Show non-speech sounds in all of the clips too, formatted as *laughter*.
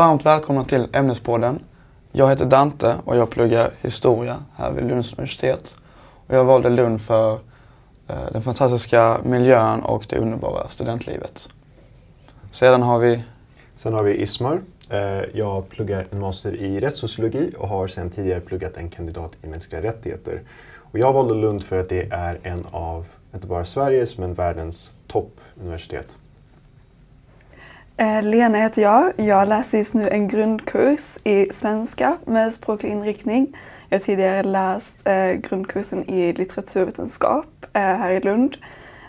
Varmt välkomna till Ämnespodden. Jag heter Dante och jag pluggar historia här vid Lunds universitet. Och jag valde Lund för eh, den fantastiska miljön och det underbara studentlivet. Sedan har vi... Sen har vi Ismar. Eh, jag pluggar en master i rättssociologi och har sedan tidigare pluggat en kandidat i mänskliga rättigheter. Och jag valde Lund för att det är en av, inte bara Sveriges, men världens toppuniversitet. Eh, Lena heter jag. Jag läser just nu en grundkurs i svenska med språklig inriktning. Jag har tidigare läst eh, grundkursen i litteraturvetenskap eh, här i Lund.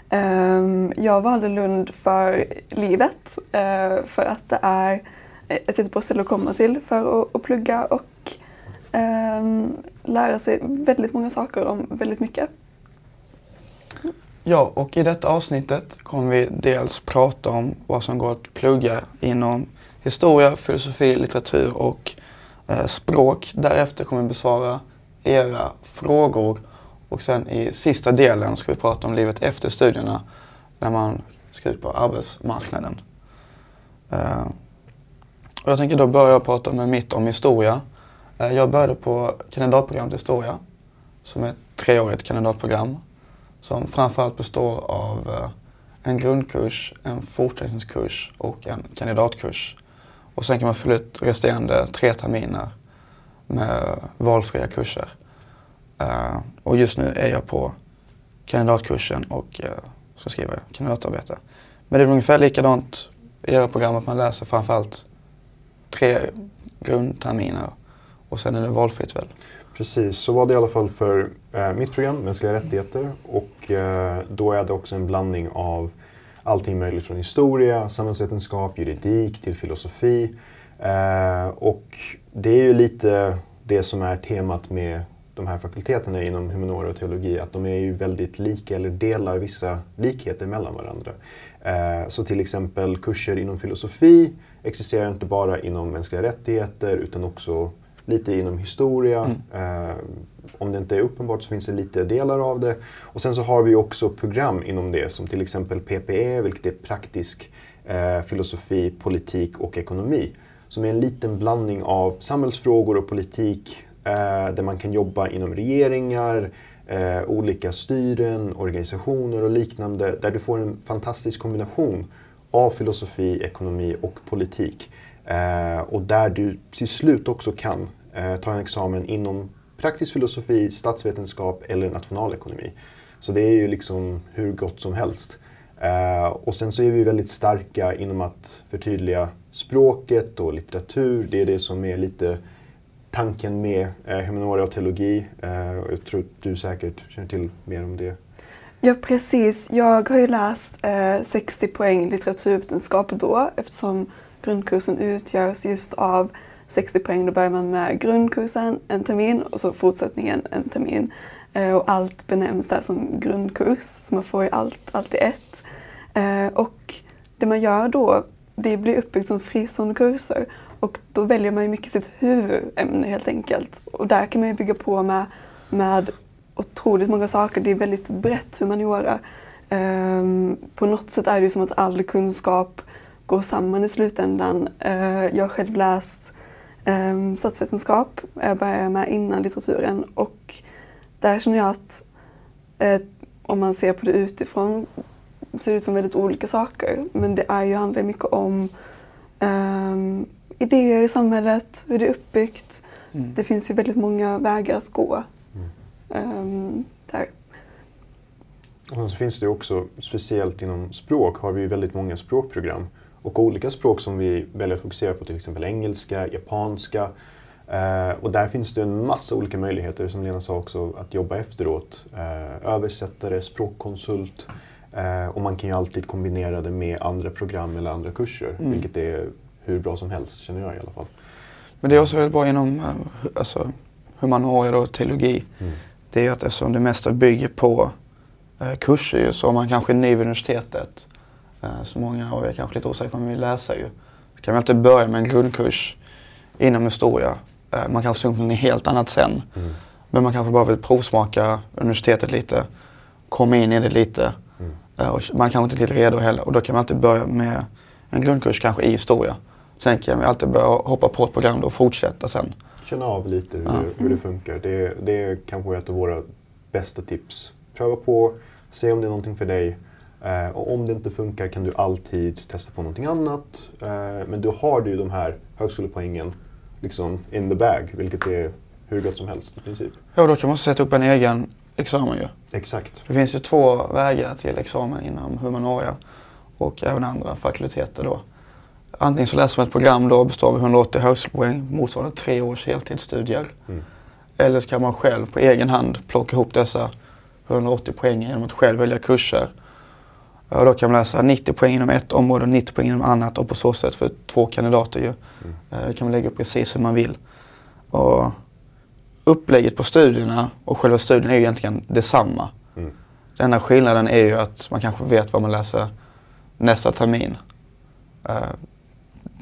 Ehm, jag valde Lund för livet, för att det är ett jättebra ställe att komma till för att, plugga och ehm, lära sig väldigt många saker om väldigt mycket. Ja, och i detta avsnittet kommer vi dels prata om vad som går att plugga inom historia, filosofi, litteratur och eh, språk. Därefter kommer vi besvara era frågor och sen i sista delen ska vi prata om livet efter studierna när man ska ut på arbetsmarknaden. Eh, och jag tänker då börja prata med mitt om historia. Eh, jag började på kandidatprogrammet historia som är ett treårigt kandidatprogram som framförallt består av eh, en grundkurs, en fortsättningskurs och en kandidatkurs. Och sen kan man fylla ut resterande tre terminer med valfria kurser. Eh, och just nu är jag på kandidatkursen och eh, ska skriva kandidatarbete. Men det är ungefär likadant i era program att man läser framförallt tre grundterminer och sen är det valfritt väl? Precis, så var det i alla fall för eh, mitt program, Mänskliga rättigheter. Och eh, då är det också en blandning av allting möjligt från historia, samhällsvetenskap, juridik till filosofi. Eh, och det är ju lite det som är temat med de här fakulteterna inom humaniora och teologi, att de är ju väldigt lika eller delar vissa likheter mellan varandra. Eh, så till exempel kurser inom filosofi existerar inte bara inom mänskliga rättigheter utan också lite inom historia. Mm. Eh, om det inte är uppenbart så finns det lite delar av det. Och sen så har vi också program inom det som till exempel PPE, vilket är praktisk eh, filosofi, politik och ekonomi. Som är en liten blandning av samhällsfrågor och politik eh, där man kan jobba inom regeringar, eh, olika styren, organisationer och liknande. Där du får en fantastisk kombination av filosofi, ekonomi och politik. Eh, och där du till slut också kan eh, ta en examen inom praktisk filosofi, statsvetenskap eller nationalekonomi. Så det är ju liksom hur gott som helst. Eh, och sen så är vi väldigt starka inom att förtydliga språket och litteratur. Det är det som är lite tanken med eh, humaniora och teologi. Eh, jag tror att du säkert känner till mer om det. Ja precis, jag har ju läst eh, 60 poäng litteraturvetenskap då eftersom grundkursen utgörs just av 60 poäng. Då börjar man med grundkursen en termin och så fortsättningen en termin. Eh, och allt benämns där som grundkurs, så man får ju allt, allt i ett. Eh, och det man gör då, det blir uppbyggt som fristående kurser. Och då väljer man ju mycket sitt huvudämne helt enkelt. Och där kan man ju bygga på med, med otroligt många saker. Det är väldigt brett humaniora. Um, på något sätt är det ju som att all kunskap går samman i slutändan. Uh, jag har själv läst um, statsvetenskap. Jag började med innan litteraturen och där känner jag att uh, om man ser på det utifrån ser det ut som väldigt olika saker. Men det är ju, handlar mycket om um, idéer i samhället, hur det är uppbyggt. Mm. Det finns ju väldigt många vägar att gå mm. um, där. Och så finns det också, speciellt inom språk, har vi ju väldigt många språkprogram. Och olika språk som vi väljer att fokusera på, till exempel engelska, japanska. Uh, och där finns det en massa olika möjligheter, som Lena sa också, att jobba efteråt. Uh, översättare, språkkonsult. Uh, och man kan ju alltid kombinera det med andra program eller andra kurser, mm. vilket är hur bra som helst, känner jag i alla fall. Men det är också väldigt bra inom eh, alltså, humaniora och teologi. Mm. Det är att eftersom det mesta bygger på eh, kurser ju, så om man kanske är ny vid universitetet, eh, så många av er kanske lite osäkra på vad man vill läsa ju, så kan man inte börja med en grundkurs inom historia. Eh, man kanske ska något helt annat sen. Mm. Men man kanske bara vill provsmaka universitetet lite, komma in i det lite. Mm. Eh, och man kanske inte är riktigt redo heller och då kan man inte börja med en grundkurs kanske i historia. Sen kan man alltid börja hoppa på ett program då och fortsätta sen. Känna av lite hur, Ja. det, hur det funkar. Det, det är kanske ett av våra bästa tips. Pröva på, se om det är någonting för dig. Eh, och om det inte funkar kan du alltid testa på någonting annat. Eh, men då har du ju de här högskolepoängen liksom in the bag, vilket är hur gott som helst i princip. Ja, då kan man sätta upp en egen examen ju. Exakt. Det finns ju två vägar till examen inom humaniora och även andra fakulteter då. Antingen så läser man ett program då består av 180 högskolepoäng motsvarande tre års heltidsstudier. Mm. Eller så kan man själv på egen hand plocka ihop dessa 180 poäng genom att själv välja kurser. Och då kan man läsa 90 poäng inom ett område och 90 poäng inom annat och på så sätt för två kandidater ju. Eh, Det kan man lägga upp precis hur man vill. Och upplägget på studierna och själva studien är ju egentligen detsamma. Mm. Den enda skillnaden är ju att man kanske vet vad man läser nästa termin.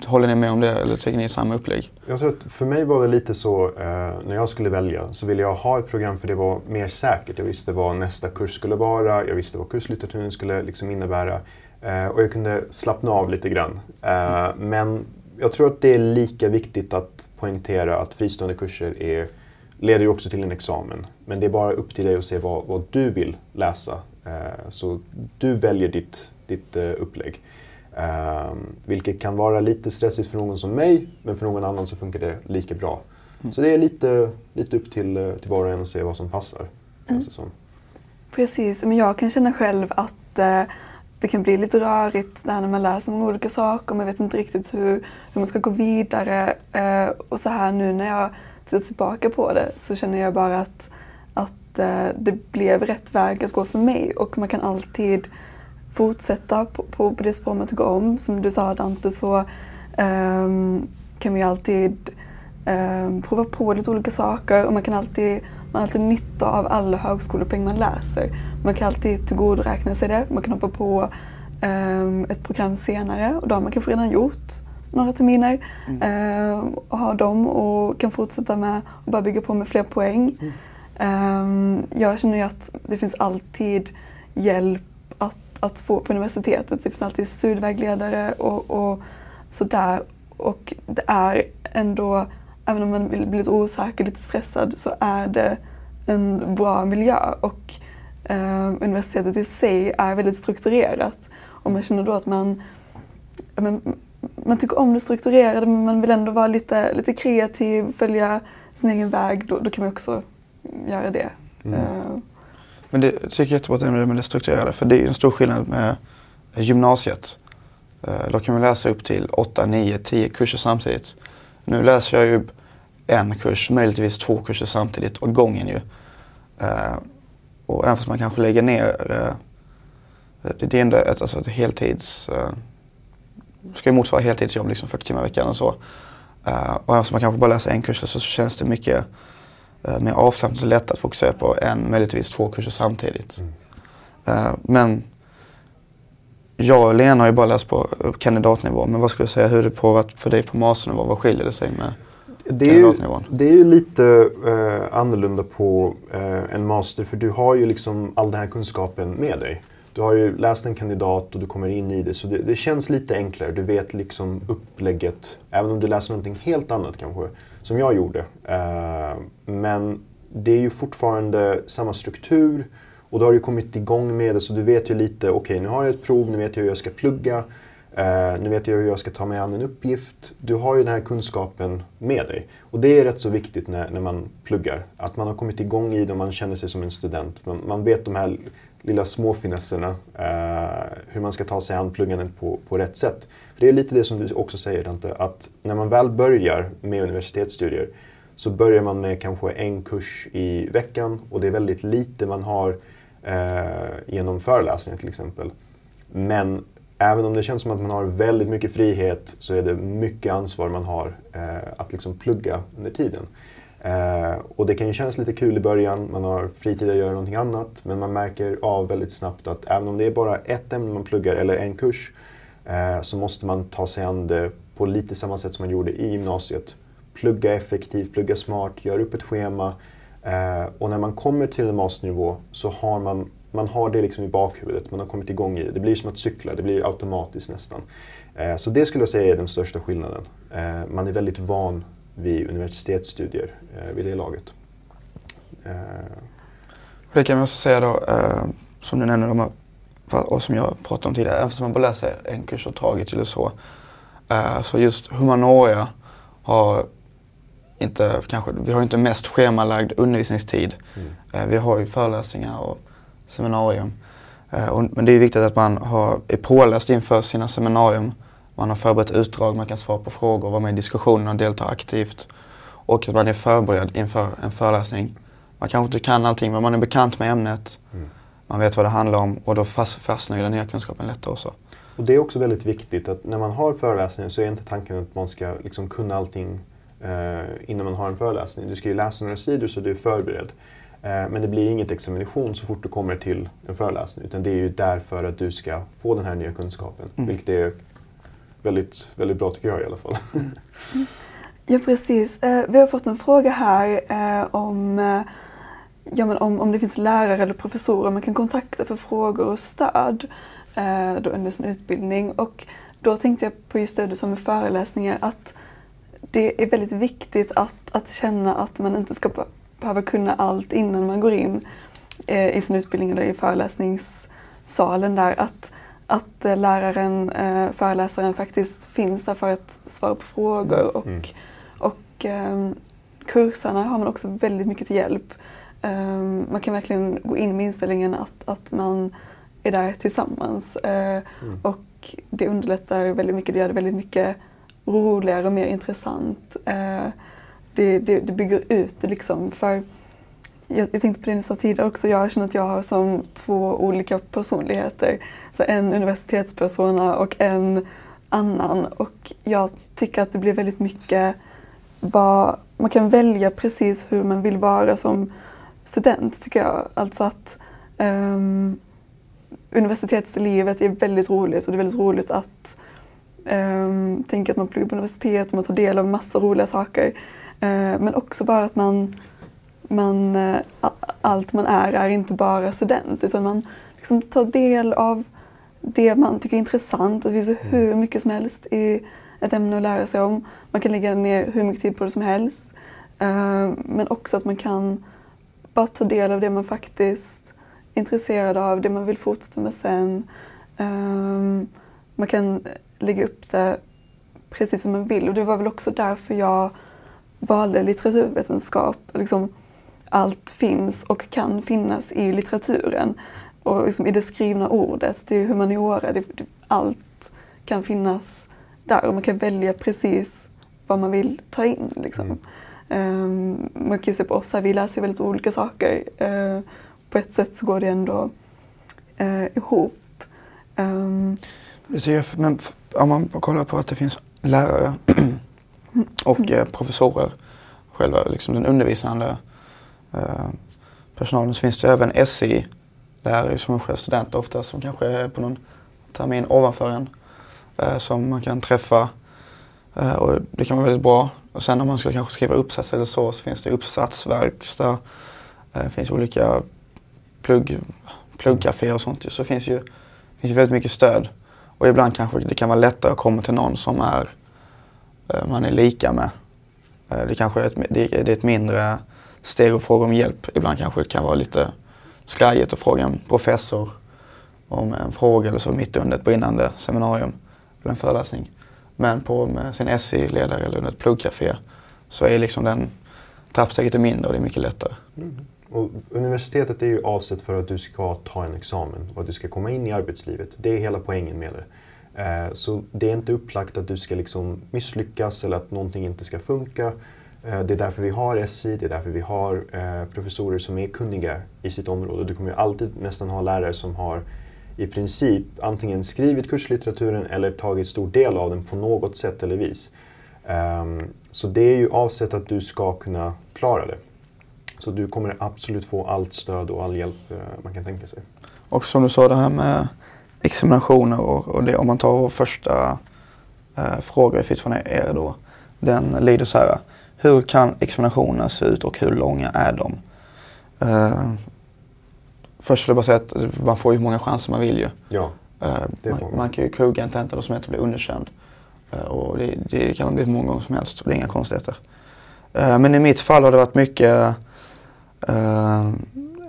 Håller ni med om det eller tycker ni samma upplägg? Jag tror att för mig var det lite så, eh, när jag skulle välja, så ville jag ha ett program för det var mer säkert. Jag visste vad nästa kurs skulle vara, jag visste vad kurslitteraturen skulle liksom innebära. Eh, och jag kunde slappna av lite grann. Eh, men jag tror att det är lika viktigt att poängtera att fristående kurser är, leder ju också till en examen. Men det är bara upp till dig att se vad, vad du vill läsa. Eh, så du väljer ditt, ditt eh, upplägg. Um, vilket kan vara lite stressigt för någon som mig, men för någon annan så funkar det lika bra. Så det är lite, lite upp till, till var och en att se vad som passar. det som. Precis, men jag kan känna själv att eh, det kan bli lite rörigt där när man läser om olika saker. Man vet inte riktigt hur, hur man ska gå vidare. Eh, och så här nu när jag tittar tillbaka på det så känner jag bara att, att eh, det blev rätt väg att gå för mig. Och man kan alltid fortsätta på, på, på det spår man tycker om. Som du sa Dante så ehm, kan vi alltid ehm, prova på lite olika saker och man kan alltid, man har alltid nytta av alla högskolepoäng man läser. Man kan alltid tillgodoräkna sig det. Man kan hoppa på ehm, ett program senare och då har man kanske redan gjort några terminer ehm, och har dem och kan fortsätta med och bara bygga på med fler poäng. Ehm, jag känner ju att det finns alltid hjälp att, få på universitetet. Det finns alltid studievägledare och, och sådär. Och det är ändå, även om man blir lite osäker, lite stressad, så är det en bra miljö. Och eh, universitetet i sig är väldigt strukturerat. Och man känner då att man, men, man tycker om det strukturerade men man vill ändå vara lite, lite kreativ, följa sin egen väg. Då, då kan man också göra det. Mm. Eh, men det jag tycker jag är jättebra att nämna det med det strukturerade för det är ju en stor skillnad med gymnasiet. Eh, då kan man läsa upp till 8, 9, 10 kurser samtidigt. Nu läser jag ju en kurs, möjligtvis två kurser samtidigt åt gången ju. Eh, och även fast man kanske lägger ner, eh, det är ändå ett, alltså ett heltids, eh, ska ju motsvara heltidsjobb liksom 40 timmar i veckan och så. Och även fast man kanske bara läser en kurs så känns det mycket mer avslappnat och lätt att fokusera på en, möjligtvis två kurser samtidigt. Eh, Men jag och Lena har ju bara läst på kandidatnivå. Men vad skulle du säga, hur det påverkat för dig på masternivå? Vad skiljer det sig med Det är, ju, det är ju lite eh, annorlunda på eh, en master för du har ju liksom all den här kunskapen med dig. Du har ju läst en kandidat och du kommer in i det så det, det känns lite enklare. Du vet liksom upplägget, även om du läser någonting helt annat kanske, som jag gjorde. Eh, men det är ju fortfarande samma struktur och då har du kommit igång med det så du vet ju lite, okej nu har jag ett prov, nu vet jag hur jag ska plugga. Uh, nu vet jag hur jag ska ta mig an en uppgift. Du har ju den här kunskapen med dig. Och det är rätt så viktigt när, när man pluggar. Att man har kommit igång i det och man känner sig som en student. Man, man vet de här lilla småfinesserna. Uh, eh, hur man ska ta sig an pluggandet på, på rätt sätt. För det är lite det som du också säger Dante, att när man väl börjar med universitetsstudier så börjar man med kanske en kurs i veckan och det är väldigt lite man har uh, genom föreläsningar till exempel. Men även om det känns som att man har väldigt mycket frihet så är det mycket ansvar man har eh, att liksom plugga under tiden. Eh, och det kan ju kännas lite kul i början, man har fritid att göra någonting annat, men man märker av väldigt snabbt att även om det är bara ett ämne man pluggar eller en kurs eh, så måste man ta sig an det på lite samma sätt som man gjorde i gymnasiet. Plugga effektivt, plugga smart, gör upp ett schema. Eh, och när man kommer till en masternivå så har man man har det liksom i bakhuvudet, man har kommit igång i det. Det blir som att cykla, det blir automatiskt nästan. Eh, så det skulle jag säga är den största skillnaden. Eh, man är väldigt van vid universitetsstudier eh, vid det laget. Det kan man också säga då, eh, som du för- och som jag pratade om tidigare, även om man bara läser en kurs och taget eller så. Eh, så just humaniora har inte, kanske, vi har inte mest schemalagd undervisningstid. Mm. Eh, vi har ju föreläsningar och seminarium. Eh, och, men det är viktigt att man har, är påläst inför sina seminarium. Man har förberett utdrag, man kan svara på frågor, vara med i diskussionen och delta aktivt. Och att man är förberedd inför en föreläsning. Man kanske inte kan allting men man är bekant med ämnet. Mm. Man vet vad det handlar om och då fast, fastnar ju den nya kunskapen lättare också. Och det är också väldigt viktigt att när man har föreläsningar så är inte tanken att man ska liksom kunna allting eh, innan man har en föreläsning. Du ska ju läsa några sidor så du är förberedd. Eh, men det blir inget examination så fort du kommer till en föreläsning utan det är ju därför att du ska få den här nya kunskapen. Mm. Vilket är väldigt, väldigt bra tycker jag i alla fall. Ja, precis. Eh, vi har fått en fråga här eh, om, ja, men om, om det finns lärare eller professorer man kan kontakta för frågor och stöd då under sin utbildning. Och då tänkte jag på just det du sa med föreläsningar, att det är väldigt viktigt att, att känna att man inte ska behöva kunna allt innan man går in eh, i sin utbildning eller i föreläsningssalen där. Att, att eh, läraren, eh, föreläsaren faktiskt finns där för att svara på frågor och, Mm. och ehm, kursarna har man också väldigt mycket till hjälp. Ehm, man kan verkligen gå in med inställningen att, att man är där tillsammans. Eh, Mm. Och det underlättar väldigt mycket, det gör det väldigt mycket roligare och mer intressant. Det, det, det bygger ut det liksom. För jag, jag tänkte på det ni sa tidigare också, jag känner att jag har som två olika personligheter. Så en universitetspersona och en annan. Och jag tycker att det blir väldigt mycket vad, man kan välja precis hur man vill vara som student tycker jag. Alltså att um, universitetslivet är väldigt roligt och det är väldigt roligt att um, tänka att man pluggar på universitet och man tar del av massa roliga saker. Eh, men också bara att man, man eh, allt man är är inte bara student utan man liksom tar del av det man tycker är intressant. Det finns ju hur mycket som helst i ett ämne att lära sig om. Man kan lägga ner hur mycket tid på det som helst. Eh, men också att man kan bara ta del av det man faktiskt är intresserad av, det man vill fortsätta med sen. Man kan lägga upp det precis som man vill och det var väl också därför jag valde litteraturvetenskap. Liksom, allt finns och kan finnas i litteraturen och liksom i det skrivna ordet. Det är humaniora, det, det, allt kan finnas där och man kan välja precis vad man vill ta in. Liksom. Mm. Ehm, man kan ju se på oss här, vi läser väldigt olika saker. Eh, på ett sätt så går det ändå eh, ihop. Jag, men om man kollar på att det finns lärare och eh, professorer, själva liksom den undervisande eh, personalen, så finns det även SI-lärare som är själv studenter ofta som kanske är på någon termin ovanför en eh, som man kan träffa eh, och det kan vara väldigt bra. Och sen om man ska kanske skriva uppsats eller så så finns det uppsatsverkstad, eh, det finns olika plugg, pluggcaféer och sånt. Så finns ju, finns ju väldigt mycket stöd. Och ibland kanske det kan vara lättare att komma till någon som är, Eh, man är lika med. Eh, det kanske är ett, det är ett mindre steg att fråga om hjälp. Ibland kanske det kan vara lite skrajigt att fråga en professor om en fråga eller så mitt under ett brinnande seminarium eller en föreläsning. Men på med sin SI-ledare eller under ett pluggcafé så är liksom den trappsteget är mindre och det är mycket lättare. Mm. Och universitetet är ju avsett för att du ska ta en examen och att du ska komma in i arbetslivet. Det är hela poängen med det. Eh, så det är inte upplagt att du ska liksom misslyckas eller att någonting inte ska funka. Eh, det är därför vi har SI, det är därför vi har eh, professorer som är kunniga i sitt område. Du kommer ju alltid nästan ha lärare som har i princip antingen skrivit kurslitteraturen eller tagit stor del av den på något sätt eller vis. Ehm, så det är ju avsett att du ska kunna klara det. Så du kommer absolut få allt stöd och all hjälp man kan tänka sig. Och som du sa det här med examinationer och, och det, om man tar vår första eh, fråga fritt från er då. Den lyder så här. Hur kan examinationer se ut och hur långa är de? Eh, först vill jag bara säga att man får ju hur många chanser man vill ju. Ja, Eh, man, man. kan ju kugga en tenta som heter bli underkänd. Eh, och det, det kan man bli hur många gånger som helst och det är inga konstigheter. Eh, men i mitt fall har det varit mycket uh,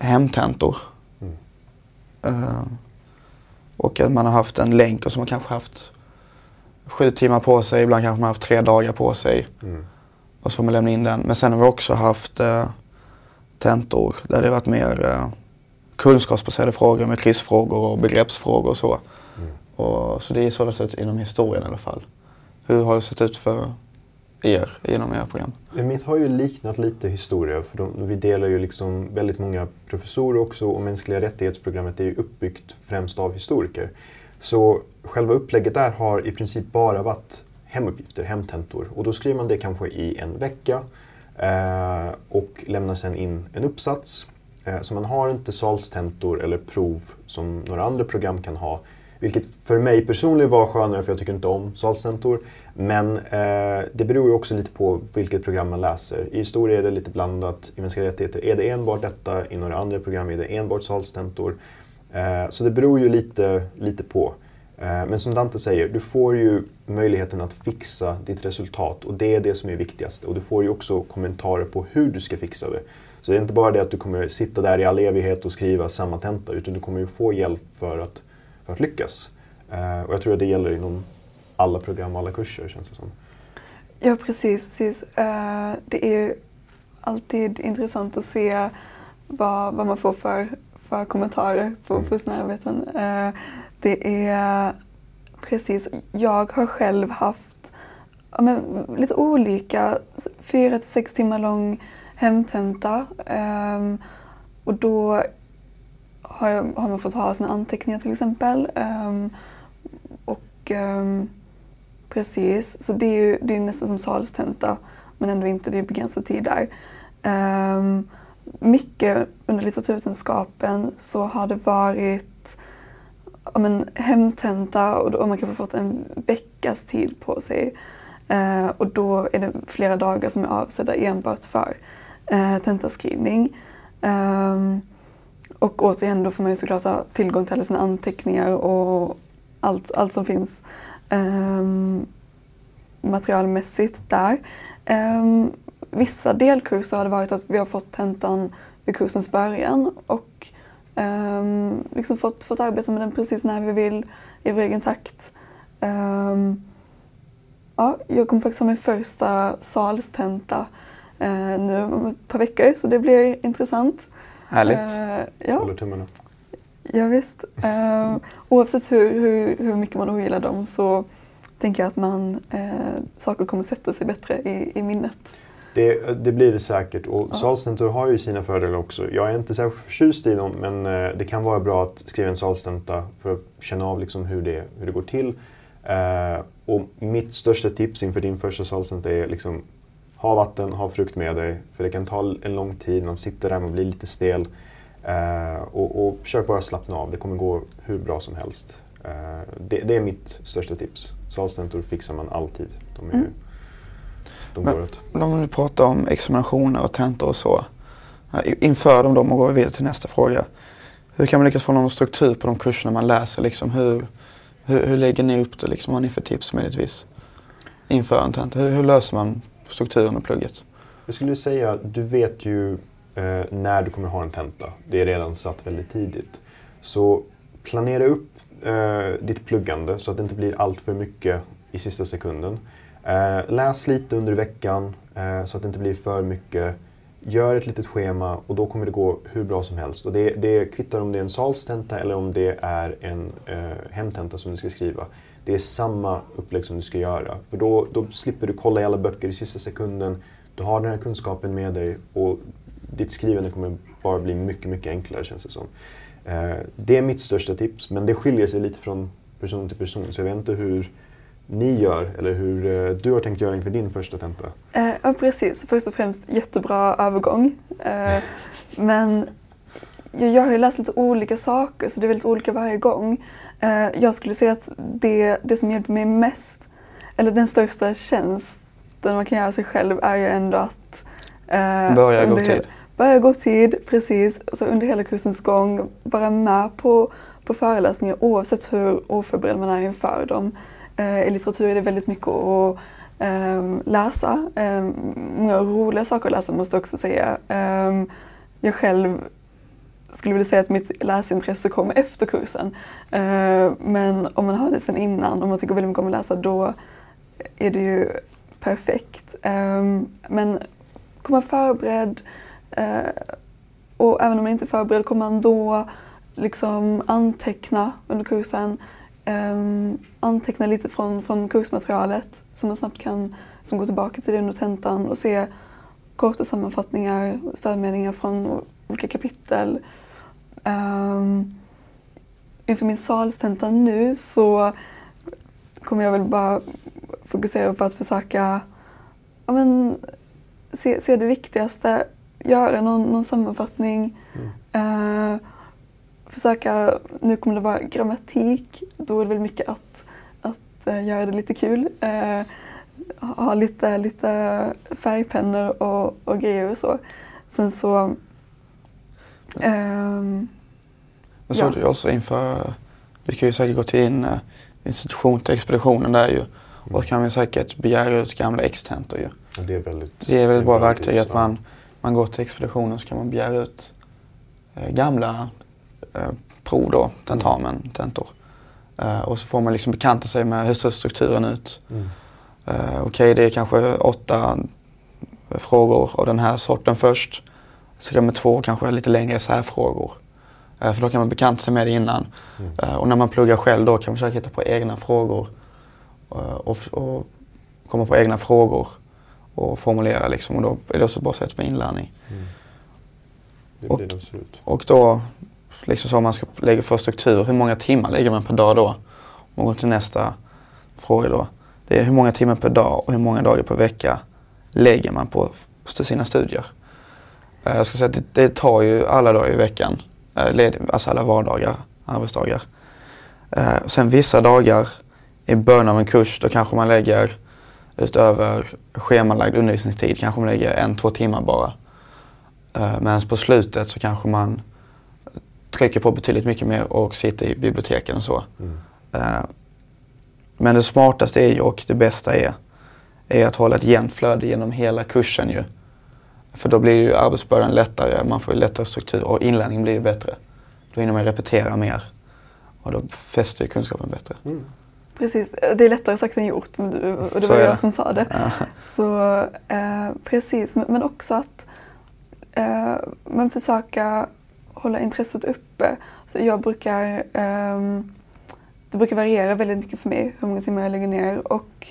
hemtentor. Mm. Och att man har haft en länk och så har man kanske haft sju timmar på sig, ibland kanske man har haft tre dagar på sig. mm. Och så får man lämna in den. Men sen har vi också haft eh, tentor där det har varit mer eh, kunskapsbaserade frågor med quizfrågor och begreppsfrågor och så. Mm. Och, så det är så det har sett ut inom historien i alla fall. Hur har det sett ut för er genom era program? Mitt har ju liknat lite historia, för de, vi delar ju liksom väldigt många professorer också och mänskliga rättighetsprogrammet är ju uppbyggt främst av historiker. Så själva upplägget där har i princip bara varit hemuppgifter, hemtentor. Och då skriver man det kanske i en vecka eh, och lämnar sen in en uppsats. Eh, så man har inte salstentor eller prov som några andra program kan ha. Vilket för mig personligen var skönare för jag tycker inte om salstentor. Men eh, det beror ju också lite på vilket program man läser. I historia är det lite blandat. I mänskliga rättigheter är det enbart detta. I några andra program är det enbart salstentor. Eh, så det beror ju lite, lite på. Eh, men som Dante säger, du får ju möjligheten att fixa ditt resultat och det är det som är viktigast. Och du får ju också kommentarer på hur du ska fixa det. Så det är inte bara det att du kommer sitta där i all evighet och skriva samma tenta utan du kommer ju få hjälp för att, att lyckas. Eh, och jag tror att det gäller inom alla program och alla kurser känns det som. Ja, precis. precis. Eh, det är ju alltid intressant att se vad, vad man får för, för kommentarer på, Mm. på sina arbeten. Eh, det är precis, jag har själv haft ja, men, lite olika, fyra till sex timmar lång hemtenta. Ehm, och då har, jag, har man fått ha sina anteckningar till exempel. Um, och um, Precis, så det är ju det är nästan som salstenta men ändå inte, det är begränsad tid där. Um, mycket under litteraturvetenskapen så har det varit men, hemtenta och då har man kanske fått en veckas tid på sig. Uh, och då är det flera dagar som är avsedda enbart för uh, tentaskrivning. Um, och återigen, då får man ju såklart ha tillgång till alla sina anteckningar och allt, allt som finns um, materialmässigt där. Um, vissa delkurser har det varit att vi har fått tentan vid kursens början och um, liksom fått, fått arbeta med den precis när vi vill i vår egen takt. Ja, jag kommer faktiskt ha min första salstenta uh, nu om ett par veckor så det blir intressant. Härligt. Eh, ja. Håller tummarna. Ja, visst. Eh, oavsett hur, hur, hur mycket man ogillar dem så tänker jag att man, eh, saker kommer sätta sig bättre i, i minnet. Det, det blir det säkert och Ja. salstentor har ju sina fördelar också. Jag är inte särskilt förtjust i dem men eh, det kan vara bra att skriva en salstenta för att känna av liksom hur, det, hur det går till. Och mitt största tips inför din första salstenta är liksom ha vatten, ha frukt med dig. För det kan ta en lång tid, man sitter där, man blir lite stel. Eh, och, och försök bara slappna av, det kommer gå hur bra som helst. Eh, det, det är mitt största tips. Salstentor fixar man alltid. De, är, Mm. de Men- går åt. Om du pratar om examinationer och tentor och så. eh, Inför de dem och går vidare till nästa fråga. Hur kan man lyckas få någon struktur på de kurserna man läser? Liksom hur, hur, hur lägger ni upp det? Liksom? Vad har ni för tips möjligtvis? Inför en tenta. Hur, hur löser man strukturen och plugget? Jag skulle säga att du vet ju eh, när du kommer ha en tenta. Det är redan satt väldigt tidigt. Så planera upp eh, ditt pluggande så att det inte blir allt för mycket i sista sekunden. Eh, läs lite under veckan eh, så att det inte blir för mycket. Gör ett litet schema och då kommer det gå hur bra som helst. Och det, det kvittar om det är en salstenta eller om det är en eh, hemtenta som du ska skriva. Det är samma upplägg som du ska göra. För då, då slipper du kolla i alla böcker i sista sekunden. Du har den här kunskapen med dig och ditt skrivande kommer bara bli mycket, mycket enklare känns det som. Eh, det är mitt största tips, men det skiljer sig lite från person till person. Så jag vet inte hur ni gör eller hur eh, du har tänkt göra inför din första tenta. Eh, ja, precis. Först och främst jättebra övergång. Eh, *laughs* men jag, har ju läst lite olika saker så det är väldigt olika varje gång. Eh, jag skulle säga att det, det som hjälper mig mest, eller den största tjänsten man kan göra sig själv är ju ändå att eh, Börja under- tid. börja gå tid, precis. Så under hela kursens gång vara med på, på föreläsningar oavsett hur oförberedd man är inför dem. Eh, I litteratur är det väldigt mycket att eh, läsa. Eh, många roliga saker att läsa måste jag också säga. Eh, jag själv skulle vilja säga att mitt läsintresse kommer efter kursen. Eh, men om man har det sen innan, om man tycker väldigt mycket om att läsa, då är det ju perfekt. Eh, men komma förberedd eh, och även om man inte är förberedd kommer man då liksom anteckna under kursen. anteckna lite från, från kursmaterialet så man snabbt kan som gå tillbaka till det under tentan och se korta sammanfattningar och stödmeningar från olika kapitel. Um, inför min salstenta nu så kommer jag väl bara fokusera på att försöka ja, men, se, se det viktigaste, göra någon, någon sammanfattning. Mm. Uh, försöka, nu kommer det vara grammatik, då är det väl mycket att, att uh, göra det lite kul. Uh, ha lite, lite färgpennor och, och grejer och så. Sen så Um, Men så ja. du också inför, du kan ju säkert gå till din uh, institution till expeditionen där ju. Mm. Och kan vi säkert begära ut gamla extentor ju. Ja, det är väldigt, det är väldigt bra verktyg att man, man går till expeditionen så kan man begära ut uh, gamla uh, prov då, tentamen, mm. tentor. Uh, och så får man liksom bekanta sig med hur ser strukturen ut. Mm. Okej, okay, det är kanske åtta frågor av den här sorten först. Så med två kanske lite längre särfrågor. Eh, för då kan man bekanta sig med det innan. Mm. Eh, och när man pluggar själv då kan man försöka hitta på egna frågor. Eh, och, och komma på egna frågor och formulera liksom. Och då är det också ett bra sätt för inlärning. Mm. Det blir och, absolut. och då, liksom så om man ska lägga för struktur, hur många timmar lägger man per dag då? Om man går till nästa fråga då. Det är hur många timmar per dag och hur många dagar per vecka lägger man på sina studier. Eh, jag ska säga att det, det tar ju alla dagar i veckan. Eh, alltså alla vardagar, arbetsdagar. Eh, och sen vissa dagar i början av en kurs då kanske man lägger utöver schemalagd undervisningstid kanske man lägger en, två timmar bara. Medan på slutet så kanske man trycker på betydligt mycket mer och sitter i biblioteken och så. Mm. Men det smartaste är ju och det bästa är, är att hålla ett jämnt flöde genom hela kursen ju. För då blir ju arbetsbördan lättare, man får ju lättare struktur och inlärningen blir ju bättre. Då hinner man repetera mer och då fäster kunskapen bättre. Mm. Precis, det är lättare sagt än gjort och det var jag som sa det. Ja. Så eh, precis, men också att eh, man försöka hålla intresset uppe. Så jag brukar, eh, det brukar variera väldigt mycket för mig hur många timmar jag lägger ner och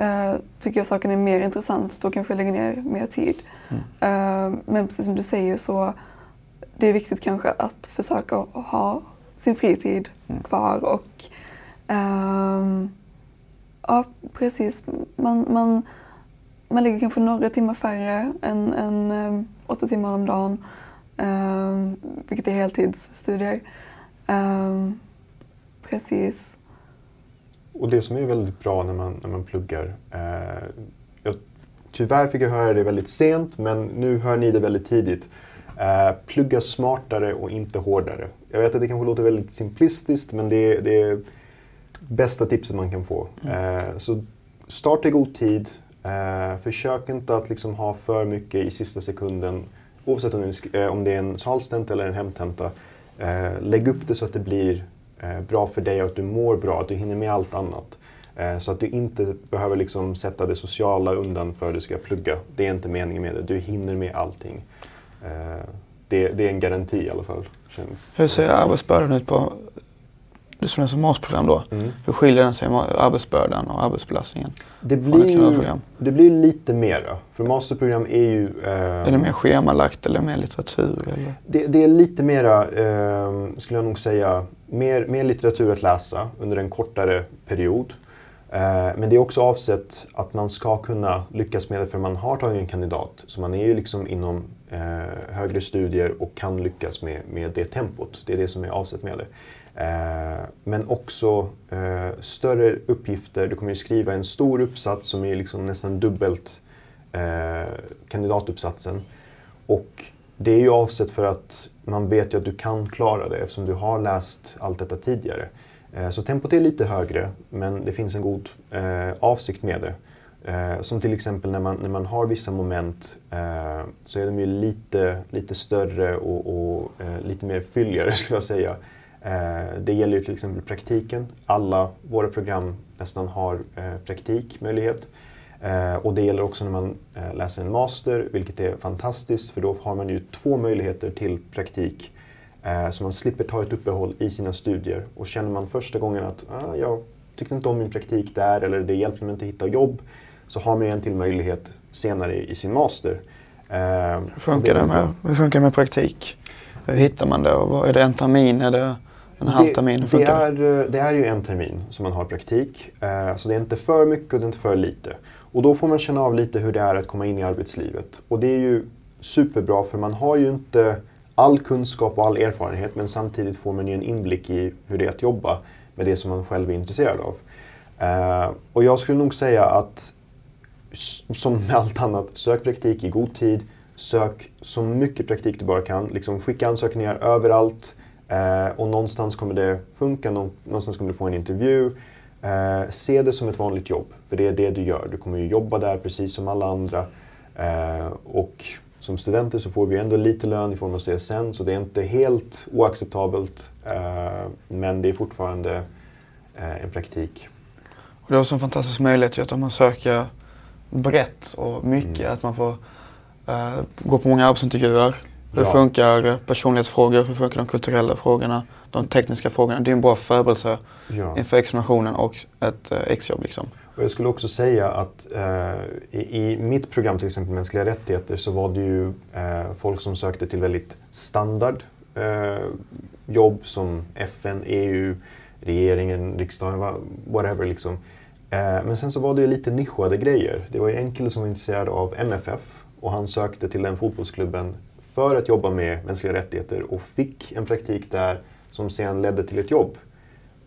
Uh, tycker jag saken är mer intressant, då kanske jag lägger ner mer tid. Mm. Men precis som du säger så det är viktigt kanske att försöka ha sin fritid mm. kvar och uh, ja, precis. Man, man, man lägger kanske några timmar färre än, än um, åtta timmar om dagen, um, vilket är heltidsstudier. Um, precis. Och det som är väldigt bra när man, när man pluggar, eh, tyvärr fick jag höra det väldigt sent, men nu hör ni det väldigt tidigt. Eh, plugga smartare och inte hårdare. Jag vet att det kanske låter väldigt simplistiskt, men det, det är bästa tipset man kan få. Mm. Eh, så starta i god tid. Eh, försök inte att liksom ha för mycket i sista sekunden, oavsett om det är, om det är en salstenta eller en hemtenta. Lägg upp det så att det blir bra för dig och att du mår bra, att du hinner med allt annat. Eh, så att du inte behöver liksom sätta det sociala undan för att du ska plugga. Det är inte meningen med det. Du hinner med allting. Eh, det, det är en garanti i alla fall. Hur ser arbetsbördan ut på du som läser MAS-program då? Mm. Hur skiljer den sig arbetsbördan och arbetsbelastningen? Det blir, ju, det blir lite mera. För masterprogram är ju... Eh, är det mer schemalagt eller mer litteratur? Eller? Det, det är lite mera, eh, skulle jag nog säga, mer, mer litteratur att läsa under en kortare period. Eh, men det är också avsett att man ska kunna lyckas med det för man har tagit en kandidat. Så man är ju liksom inom eh, högre studier och kan lyckas med, med det tempot. Det är det som är avsett med det. Eh, men också eh, större uppgifter. Du kommer ju skriva en stor uppsats som är liksom nästan dubbelt eh, kandidatuppsatsen. Och det är ju avsett för att man vet ju att du kan klara det eftersom du har läst allt detta tidigare. Eh, så tempot är lite högre men det finns en god eh, avsikt med det. Eh, som till exempel när man, när man har vissa moment eh, så är de ju lite, lite större och, och eh, lite mer fylligare *laughs* skulle jag säga. Eh, det gäller ju till exempel praktiken. Alla våra program nästan har eh, praktikmöjlighet. Eh, och det gäller också när man eh, läser en master, vilket är fantastiskt för då har man ju två möjligheter till praktik. Så man slipper ta ett uppehåll i sina studier. Och känner man första gången att ah, jag tyckte inte om min praktik där eller det hjälpte mig inte att hitta jobb så har man en till möjlighet senare i sin master. Hur funkar det med, hur funkar det med praktik? Hur hittar man det? Är det en termin? Är det en halv termin? Det, det, är, det är ju en termin som man har praktik. Eh, så det är inte för mycket och det är inte för lite. Och då får man känna av lite hur det är att komma in i arbetslivet. Och det är ju superbra för man har ju inte all kunskap och all erfarenhet men samtidigt får man ju en inblick i hur det är att jobba med det som man själv är intresserad av. Eh, och jag skulle nog säga att som med allt annat, sök praktik i god tid. Sök så mycket praktik du bara kan. Liksom skicka ansökningar överallt. Eh, och någonstans kommer det funka, någonstans kommer du få en intervju. Eh, se det som ett vanligt jobb, för det är det du gör. Du kommer ju jobba där precis som alla andra. Eh, och som studenter så får vi ändå lite lön i form av CSN, så det är inte helt oacceptabelt. Eh, men det är fortfarande eh, en praktik. Och det är också en fantastisk möjlighet att om man söker brett och mycket, mm. att man får uh, gå på många arbetsintervjuer. Hur ja. funkar personlighetsfrågor? Hur funkar de kulturella frågorna? De tekniska frågorna. Det är en bra förberedelse ja. inför examinationen och ett exjobb. Liksom. Och jag skulle också säga att eh, i, i, mitt program till exempel mänskliga rättigheter så var det ju eh, folk som sökte till väldigt standard eh, jobb som FN, EU, regeringen, riksdagen, whatever liksom. Eh, men sen så var det ju lite nischade grejer. Det var ju en kille som var intresserad av MFF och han sökte till den fotbollsklubben för att jobba med mänskliga rättigheter och fick en praktik där som sen ledde till ett jobb.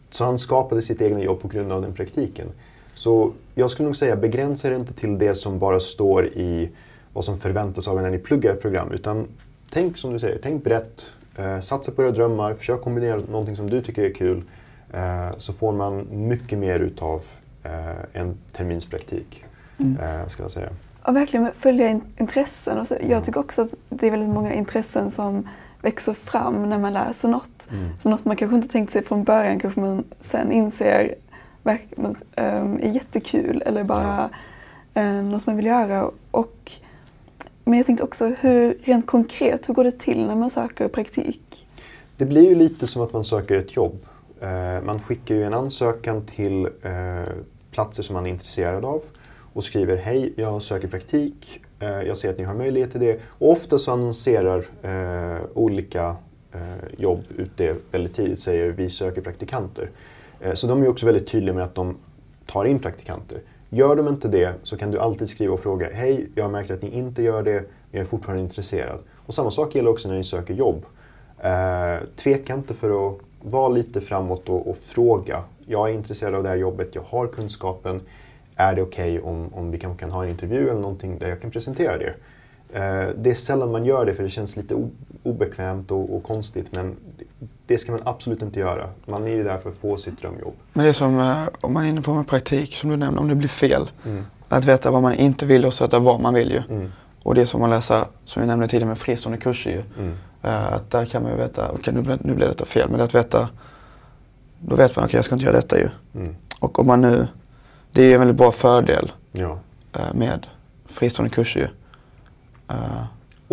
Så han skapade sitt egna jobb på grund av den praktiken. Så jag skulle nog säga begränsa er inte till det som bara står i vad som förväntas av er när ni pluggar ett program. Utan tänk som du säger, tänk brett. Eh, satsa på era drömmar, försök kombinera någonting som du tycker är kul. Eh, så får man mycket mer utav eh, en terminspraktik, mm. eh, skulle jag säga. Och verkligen följa intressen. Och så, jag tycker också att det är väldigt många intressen som växer fram när man läser något. Mm. Så något man kanske inte tänkt sig från början kanske man sen inser um, är jättekul eller bara um, något man vill göra. Och, men jag tänkte också, hur, rent konkret, hur går det till när man söker praktik? Det blir ju lite som att man söker ett jobb. Uh, man skickar ju en ansökan till uh, platser som man är intresserad av och skriver Hej, jag söker praktik. Eh, jag ser att ni har möjlighet till det. Och ofta så annonserar olika jobb ut det väldigt tidigt. Säger vi söker praktikanter. Eh, så de är också väldigt tydliga med att de tar in praktikanter. Gör de inte det så kan du alltid skriva och fråga Hej, jag märker att ni inte gör det, men jag är fortfarande intresserad. Och samma sak gäller också när ni söker jobb. Eh, Tveka inte för att vara lite framåt och, och fråga. Jag är intresserad av det här jobbet, jag har kunskapen är det okej okay om, om vi kan, kan ha en intervju eller någonting där jag kan presentera det? Eh, det är sällan man gör det för det känns lite obekvämt och, och, konstigt men det ska man absolut inte göra. Man är ju där för att få sitt drömjobb. Men det är som eh, om man är inne på med praktik som du nämnde, om det blir fel. Mm. Att veta vad man inte vill och sätta vad man vill ju. Mm. Och det är som att läsa, som jag nämnde tidigare med fristående kurser ju. Mm. Uh, att där kan man ju veta, okej okay, nu, nu blev detta fel, men det att veta, då vet man, okej okay, jag ska inte göra detta ju. Mm. Och om man nu det är en väldigt bra fördel ja. Eh, med fristående kurser ju.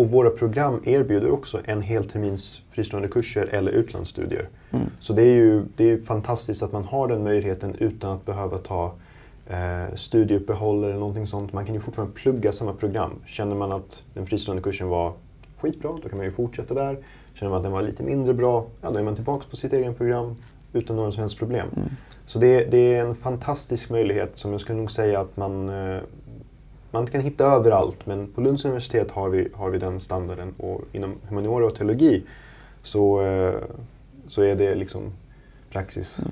Och våra program erbjuder också en hel termins fristående kurser eller utlandsstudier. Mm. Så det är ju det är fantastiskt att man har den möjligheten utan att behöva ta eh, studieuppehåll eller någonting sånt. Man kan ju fortfarande plugga samma program. Känner man att den fristående kursen var skitbra, då kan man ju fortsätta där. Känner man att den var lite mindre bra, ja, då är man tillbaka på sitt egen program utan några som helst problem. Mm. Så det, det, är en fantastisk möjlighet som jag skulle nog säga att man, eh, man kan hitta överallt. Men på Lunds universitet har vi, har vi den standarden och inom humaniora och teologi så, eh, så är det liksom praxis. Mm.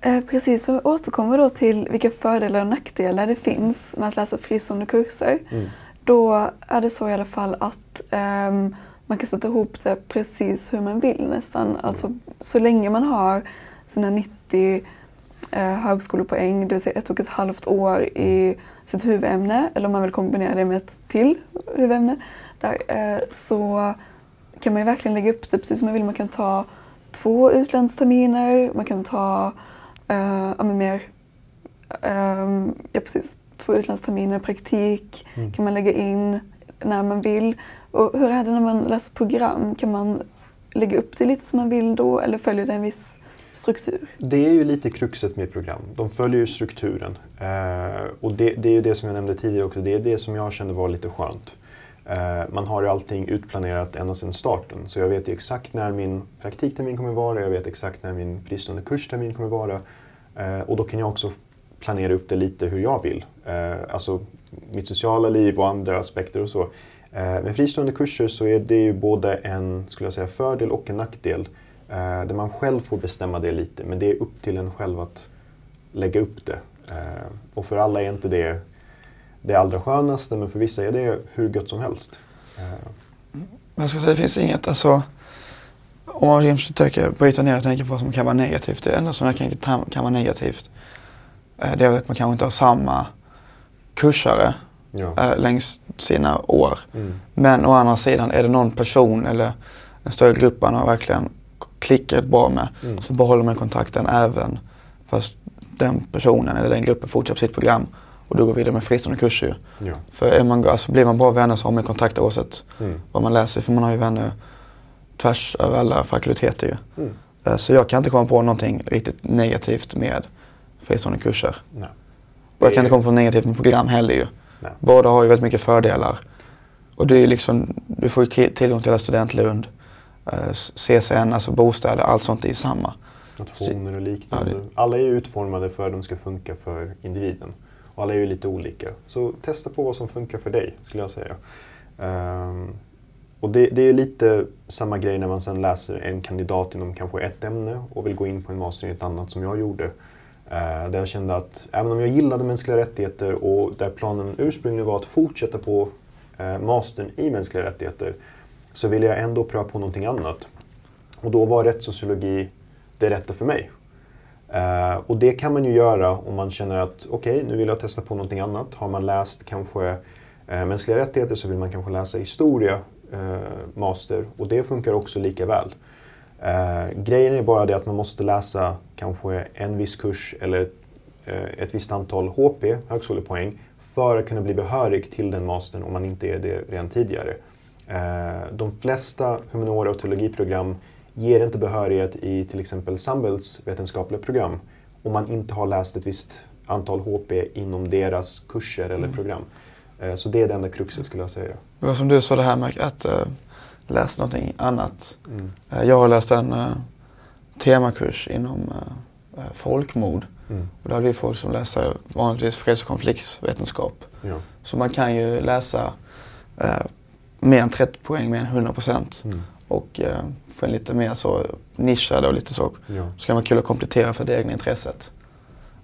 Eh, precis, för att återkomma då till vilka fördelar och nackdelar det finns med att läsa fristående kurser. Mm. då är det så i alla fall att ehm, man kan sätta ihop det precis hur man vill nästan. Alltså så länge man har sina 90 eh, högskolepoäng, det vill säga ett och ett halvt år i sitt huvudämne, eller om man vill kombinera det med ett till huvudämne, där, eh, så kan man ju verkligen lägga upp det precis som man vill. Man kan ta två utlandsterminer, man kan ta eh, ja, mer, eh, ja precis, två utlandsterminer, praktik Mm. kan man lägga in när man vill. Och hur är det när man läser program? Kan man lägga upp det lite som man vill då eller följer det en viss struktur? Det är ju lite kruxet med program. De följer ju strukturen. Eh, och det, det är ju det som jag nämnde tidigare också. Det är det som jag kände var lite skönt. Eh, man har ju allting utplanerat ända sedan starten. Så jag vet ju exakt när min praktiktermin kommer vara. Jag vet exakt när min fristående kurstermin kommer vara. Eh, och då kan jag också planera upp det lite hur jag vill. Eh, alltså mitt sociala liv och andra aspekter och så. Eh, med fristående kurser så är det ju både en skulle jag säga, fördel och en nackdel. Eh, där man själv får bestämma det lite, men det är upp till en själv att lägga upp det. Eh, och för alla är inte det det allra skönaste, men för vissa är det hur gött som helst. Eh, jag ska säga, det finns inget, alltså om man försöker bryta ner och tänka på vad som kan vara negativt. Det enda som jag kan, kan vara negativt eh, det är att man kanske inte har samma kursare ja. eh, längs sina år. Mm. Men å andra sidan är det någon person eller en större grupp man har verkligen klickat bra med Mm. så behåller man kontakten även fast den personen eller den gruppen fortsätter sitt program och då går vidare med fristående kurser ju. Ja. För är man, alltså blir man bra vänner så har man kontakt oavsett Mm. vad man läser för man har ju vänner tvärs över alla fakulteter ju. Mm. Eh, Så jag kan inte komma på någonting riktigt negativt med fristående kurser. Nej. Och jag kan inte komma på något negativt med program heller ju. Nej. Båda har ju väldigt mycket fördelar. Och det är liksom, du får ju tillgång till hela studentlund, CSN, alltså bostäder, allt sånt är ju samma. Nationer och liknande. Ja, Alla är ju utformade för att de ska funka för individen. Och alla är ju lite olika. Så testa på vad som funkar för dig, skulle jag säga. Ehm, och det, det är lite samma grej när man sen läser en kandidat inom kanske ett ämne och vill gå in på en master i ett annat som jag gjorde. Uh, där jag kände att även om jag gillade mänskliga rättigheter och där planen ursprungligen var att fortsätta på uh, mastern i mänskliga rättigheter så ville jag ändå pröva på någonting annat. Och då var rättssociologi det rätta för mig. Eh, och det kan man ju göra om man känner att okej, nu vill jag testa på någonting annat. Har man läst kanske eh, mänskliga rättigheter så vill man kanske läsa historia, eh, master. Och det funkar också lika väl. Eh, grejen är bara det att man måste läsa kanske en viss kurs eller eh, ett visst antal HP, högskolepoäng, för att kunna bli behörig till den mastern om man inte är det redan tidigare. Eh, de flesta humaniora och teologiprogram ger inte behörighet i till exempel samhällsvetenskapliga program om man inte har läst ett visst antal HP inom deras kurser eller program. Eh, Så det är det enda kruxet skulle jag säga. Det var som du sa det här med att uh, läsa någonting annat. Mm. Eh, jag har läst en eh, temakurs inom eh, eh, folkmord. Mm. Och då hade vi folk som läser vanligtvis freds och konfliktvetenskap. Ja. Så man kan ju läsa eh, mer än 30 poäng, mer än 100 procent. Mm. Och eh, få en lite mer så nischad och lite så. Ja. Så kan vara kul att komplettera för det egna intresset.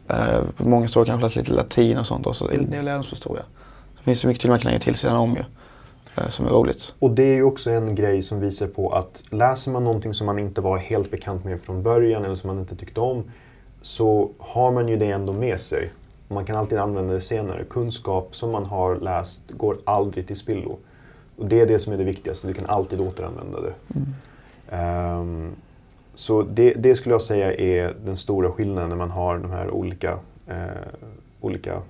Eh, många står kanske läser lite latin och sånt och så Mm. det är lärdomshistoria. Det finns ju mycket till man kan lägga till sidan om ju. Eh, som är roligt. Och det är ju också en grej som visar på att läser man någonting som man inte var helt bekant med från början eller som man inte tyckte om så har man ju det ändå med sig. Man kan alltid använda det senare. Kunskap som man har läst går aldrig till spillo. Och det är det som är det viktigaste, du kan alltid återanvända det. Ehm, så det, det skulle jag säga är den stora skillnaden när man har de här olika, eh, olika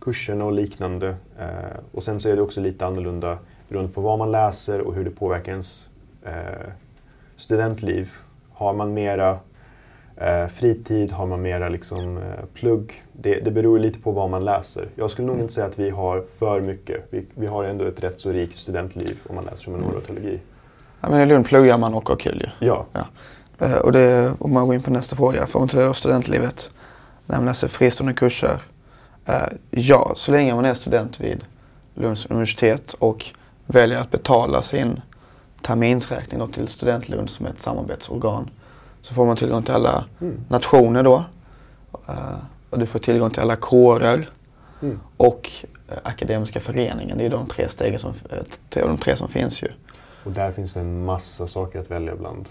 kurserna och liknande. Eh, och sen så är det också lite annorlunda beroende på vad man läser och hur det påverkar ens eh, studentliv. Har man mera eh, fritid, har man mera liksom, eh, plugg? Det, det beror lite på vad man läser. Jag skulle nog inte säga att vi har för mycket. Vi, vi har ändå ett rätt så rikt studentliv om man läser humaniora och teologi. Ja, men I Lund pluggar man och har kul ju. Ja, Eh, och det, om man går in på nästa fråga, får man det då studentlivet när man läser fristående kurser? Ja, så länge man är student vid Lunds universitet och väljer att betala sin terminsräkning till Studentlund som är ett samarbetsorgan så får man tillgång till alla Mm. nationer då. Eh, och du får tillgång till alla kårer Mm. och eh, akademiska föreningen. Det är de tre stegen som, eh, de tre som finns ju. Och där finns det en massa saker att välja bland.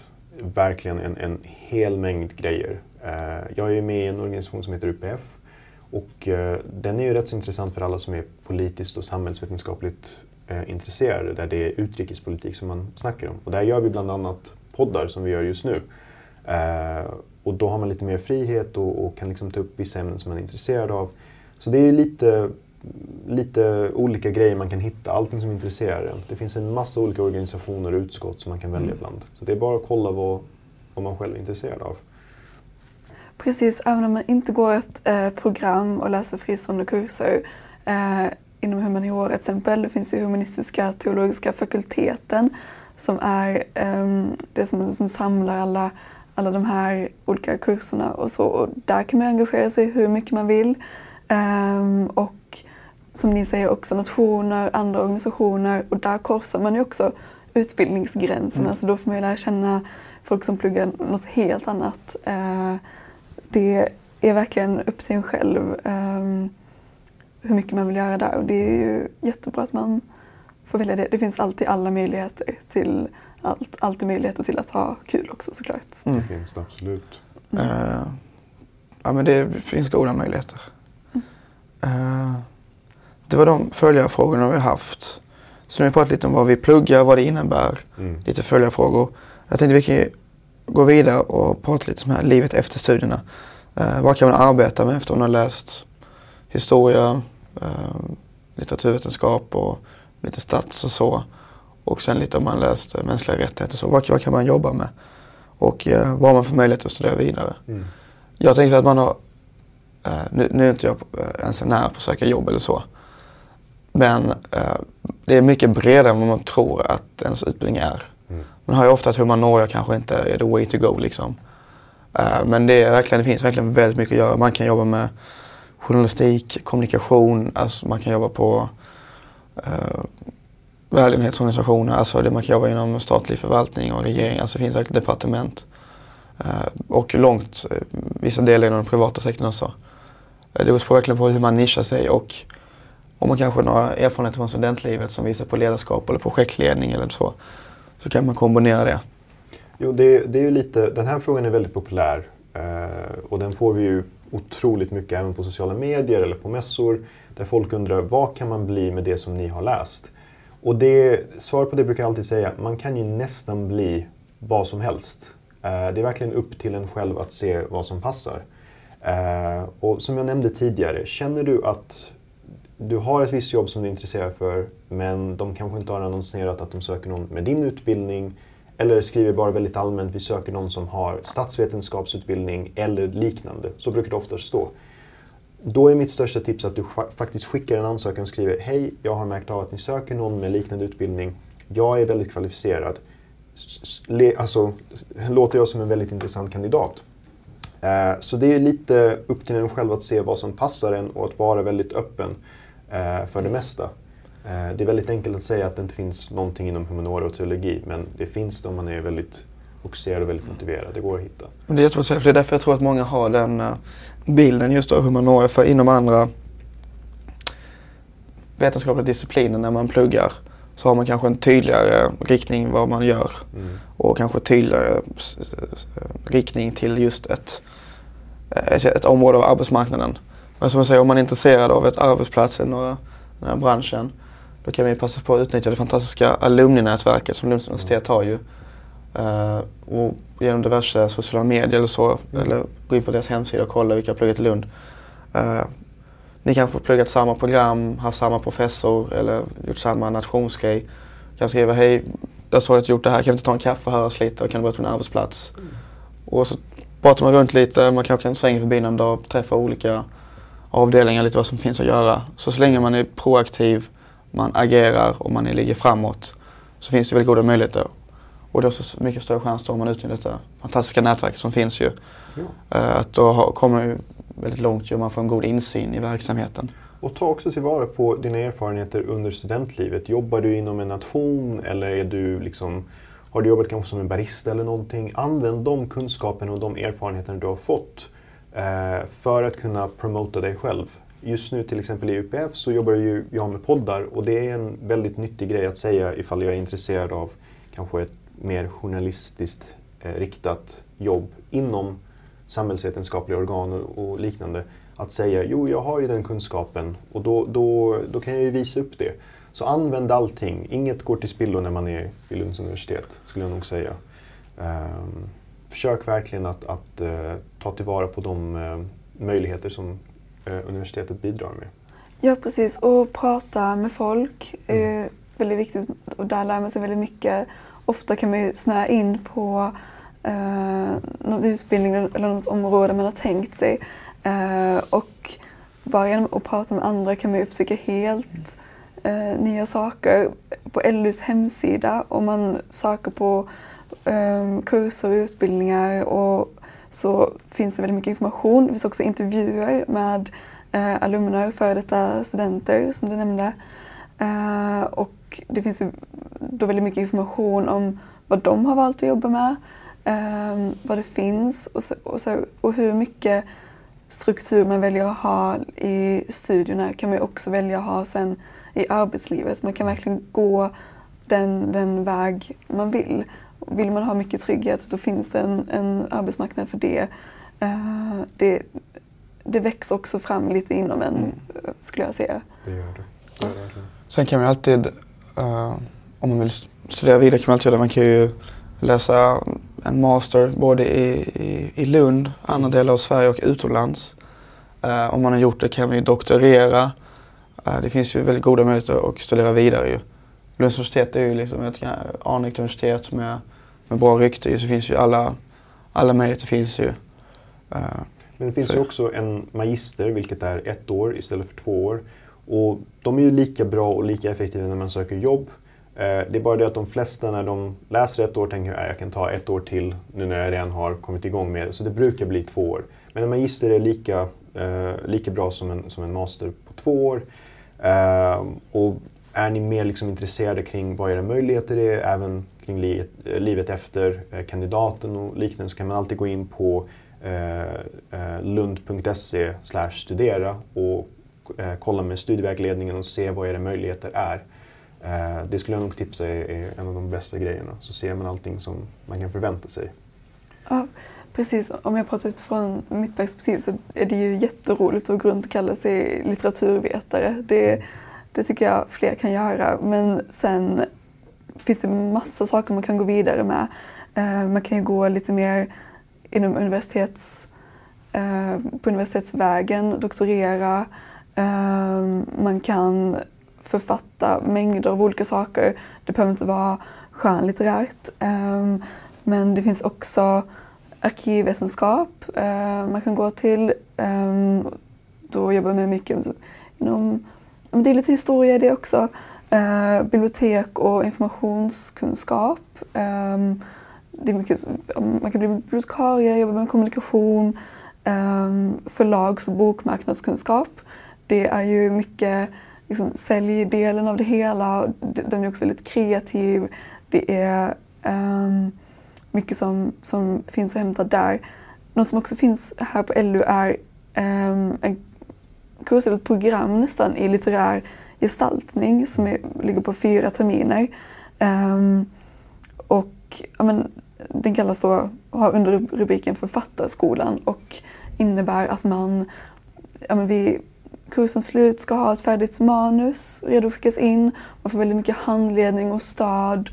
Verkligen en, en hel mängd grejer. Jag är med i en organisation som heter UPF och den är ju rätt så intressant för alla som är politiskt och samhällsvetenskapligt intresserade där det är utrikespolitik som man snackar om. Och där gör vi bland annat poddar som vi gör just nu. Och då har man lite mer frihet och, och kan liksom ta upp vissa ämnen som man är intresserad av. Så det är lite lite olika grejer man kan hitta, allting som intresserar en. Det finns en massa olika organisationer och utskott som man kan välja mm. bland. Så det är bara att kolla vad, vad man själv är intresserad av. Precis, även om man inte går ett eh, program och läser fristående kurser eh, inom humaniora till exempel. Det finns ju humanistiska teologiska fakulteten som är eh, det som, som samlar alla, alla de här olika kurserna och så. Och där kan man engagera sig hur mycket man vill. Um, och som ni säger också nationer, andra organisationer och där korsar man ju också utbildningsgränserna mm. så då får man ju lära känna folk som pluggar något helt annat. Uh, det är verkligen upp till en själv um, hur mycket man vill göra där och det är ju jättebra att man får välja det. Det finns alltid alla möjligheter till allt, alltid möjligheter till att ha kul också såklart. Mm. Det finns det absolut. Mm. Uh, ja men det finns goda möjligheter. Uh, det var de följarfrågorna vi har haft. Så nu har vi pratat lite om vad vi pluggar, vad det innebär. Mm. Lite följarfrågor. Jag tänkte vi kan gå vidare och prata lite om här, livet efter studierna. Uh, vad kan man arbeta med efter man har läst historia, uh, litteraturvetenskap och lite stats och så. Och sen lite om man läst uh, mänskliga rättigheter så. Vad, vad kan man jobba med? Och uh, vad har man för möjlighet att studera vidare? Mm. Jag tänkte att man har Uh, nu, nu, är inte jag ens nära på att söka jobb eller så. Men uh, det är mycket bredare än vad man tror att ens utbildning är. Mm. Man har ju ofta att humaniora kanske inte är the way to go liksom. Uh, men det, är verkligen, det finns verkligen väldigt mycket att göra. Man kan jobba med journalistik, kommunikation, alltså man kan jobba på välgörenhetsorganisationer, alltså det man kan jobba inom statlig förvaltning och regering, alltså det finns verkligen departement. Eh, och långt, eh, vissa delar inom den privata sektorn också. Eh, det beror verkligen på hur man nischar sig och om man kanske har några erfarenheter från studentlivet som visar på ledarskap eller projektledning eller så. Så kan man kombinera det. Jo, det, det är ju lite, den här frågan är väldigt populär och den får vi ju otroligt mycket även på sociala medier eller på mässor där folk undrar vad kan man bli med det som ni har läst? Och det, svar på det brukar jag alltid säga, man kan ju nästan bli vad som helst. Eh, det är verkligen upp till en själv att se vad som passar. Eh, och som jag nämnde tidigare, känner du att du har ett visst jobb som du är intresserad för men de kanske inte har annonserat att de söker någon med din utbildning eller skriver bara väldigt allmänt, vi söker någon som har statsvetenskapsutbildning eller liknande. Så brukar det ofta stå. Då är mitt största tips att du faktiskt skickar en ansökan och skriver Hej, jag har märkt av att ni söker någon med liknande utbildning. Jag är väldigt kvalificerad. Alltså, låter jag som en väldigt intressant kandidat? Eh, så det är lite upp till en själv att se vad som passar en och att vara väldigt öppen eh, för det mesta. Eh, det är väldigt enkelt att säga att det inte finns någonting inom humaniora och teologi men det finns det om man är väldigt fokuserad och väldigt motiverad. Det går att hitta. Det, är för det är därför jag tror att många har den eh, bilden just av humaniora för inom andra vetenskapliga discipliner när man pluggar så har man kanske en tydligare riktning vad man gör mm. och kanske tydligare riktning till just ett ett, ett område av arbetsmarknaden. Men som jag säger, om man är intresserad av ett arbetsplats eller några, den här branschen då kan vi passa på att utnyttja det fantastiska alumninätverket som Lunds universitet har ju. Uh, och genom diverse sociala medier eller så, mm. eller gå in på deras hemsida och kolla vilka har pluggat i Lund. Uh, ni kanske har pluggat samma program, haft samma professor eller gjort samma nationsgrej. Kan skriva, hej, jag såg att du gjort det här, kan vi inte ta en kaffe och höras lite och kan du börja på din arbetsplats? Mm. Och så pratar man runt lite, man kanske kan svänga förbi någon dag, träffa olika avdelningar, lite vad som finns att göra. Så så länge man är proaktiv, man agerar och man ligger framåt så finns det väldigt goda möjligheter. Och då så mycket större chans då om man utnyttjar detta fantastiska nätverket som finns ju. Ja. Eh, att då kommer man väldigt långt ju och man får en god insyn i verksamheten. Och ta också tillvara på dina erfarenheter under studentlivet. Jobbar du inom en nation eller är du liksom har du jobbat kanske som en barista eller någonting? Använd de kunskaperna och de erfarenheterna du har fått eh, för att kunna promota dig själv. just nu till exempel i UPF så jobbar ju jag med poddar och det är en väldigt nyttig grej att säga ifall jag är intresserad av kanske ett mer journalistiskt eh, riktat jobb inom samhällsvetenskapliga organ och, liknande. Att säga jo, jag har ju den kunskapen och då, då, då kan jag ju visa upp det. Så använd allting. Inget går till spillo när man är vid Lunds universitet, skulle jag nog säga. Um, försök verkligen att, att uh, ta tillvara på de uh, möjligheter som uh, universitetet bidrar med. Ja, precis. Och prata med folk är väldigt viktigt och där lär man sig väldigt mycket. Ofta kan man ju snöa in på eh, någon utbildning eller något område man har tänkt sig. Eh, och bara genom att prata med andra kan man ju upptäcka helt eh, nya saker. På LUs hemsida, om man söker på eh, kurser och utbildningar och så finns det väldigt mycket information. Det finns också intervjuer med eh, alumner, före detta studenter som du nämnde. Eh, och det finns då väldigt mycket information om vad de har valt att jobba med, eh, vad det finns och, så, och, så, och hur mycket struktur man väljer att ha i studierna kan man också välja att ha sen i arbetslivet. Man kan verkligen gå den, den väg man vill. Vill man ha mycket trygghet då finns det en, en arbetsmarknad för det. Uh, det. Det växer också fram lite inom en, mm. skulle jag säga. Det gör det. det, gör det. Sen kan man alltid, uh, om man vill studera vidare kan man kan ju läsa en master både i, i, i Lund, andra delar av Sverige och utomlands. Uh, om man har gjort det kan man ju doktorera. Uh, det finns ju väldigt goda möjligheter att studera vidare ju. Lunds universitet är ju liksom ett anrikt universitet med, med bra rykte så finns ju alla, alla möjligheter finns ju. Uh, Men det finns så. ju också en magister vilket är ett år istället för två år. Och de är ju lika bra och lika effektiva när man söker jobb. Eh, det är bara det att de flesta när de läser ett år tänker att jag kan ta ett år till nu när jag redan har kommit igång med det. Så det brukar bli två år. Men en magister är lika, eh, lika bra som en, som en master på två år. Eh, och är ni mer liksom intresserade kring vad era möjligheter är, även kring livet, eh, livet efter eh, kandidaten och liknande, så kan man alltid gå in på eh, eh lund.se studera och eh, kolla med studievägledningen och se vad era möjligheter är. Eh, det skulle jag nog tipsa är, är en av de bästa grejerna. Så ser man allting som man kan förvänta sig. Ja, precis. Om jag pratar utifrån mitt perspektiv så är det ju jätteroligt att gå runt och kalla sig litteraturvetare. Det, det tycker jag fler kan göra. Men sen finns det massa saker man kan gå vidare med. Eh, man kan ju gå lite mer inom universitets, eh, på universitetsvägen, doktorera. Man kan författa mängder av olika saker. Det behöver inte vara skönlitterärt. Um, men det finns också arkivvetenskap eh, man kan gå till. Ehm, då jobbar man mycket inom, det är lite historia det också. Eh, bibliotek och informationskunskap. Ehm, det är mycket, man kan bli bibliotekarie, jobba med kommunikation, förlags och bokmarknadskunskap. Det är ju mycket liksom, säljdelen av det hela. Den är också väldigt kreativ. Det är um, mycket som, som finns att hämta där. Något som också finns här på LU är um, en kurs eller ett program nästan i litterär gestaltning som är, ligger på fyra terminer. Um, och ja, men, den kallas då, har under rubriken Författarskolan och innebär att man ja, men vi kursens slut ska ha ett färdigt manus redo att skickas in. Man får väldigt mycket handledning och stöd,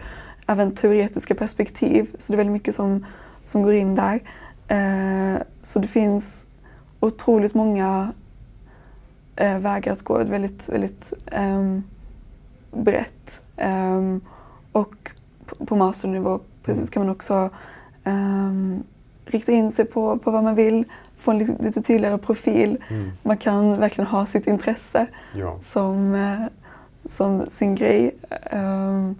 även teoretiska perspektiv. Så det är väldigt mycket som, som går in där. Eh, så det finns otroligt många eh, vägar att gå. Väldigt, väldigt eh, brett. Ehm, och på, på masternivå precis kan man också ehm, rikta in sig på, på vad man vill få en lite, lite tydligare profil. Mm. Man kan verkligen ha sitt intresse ja. som, eh, som sin grej. Um,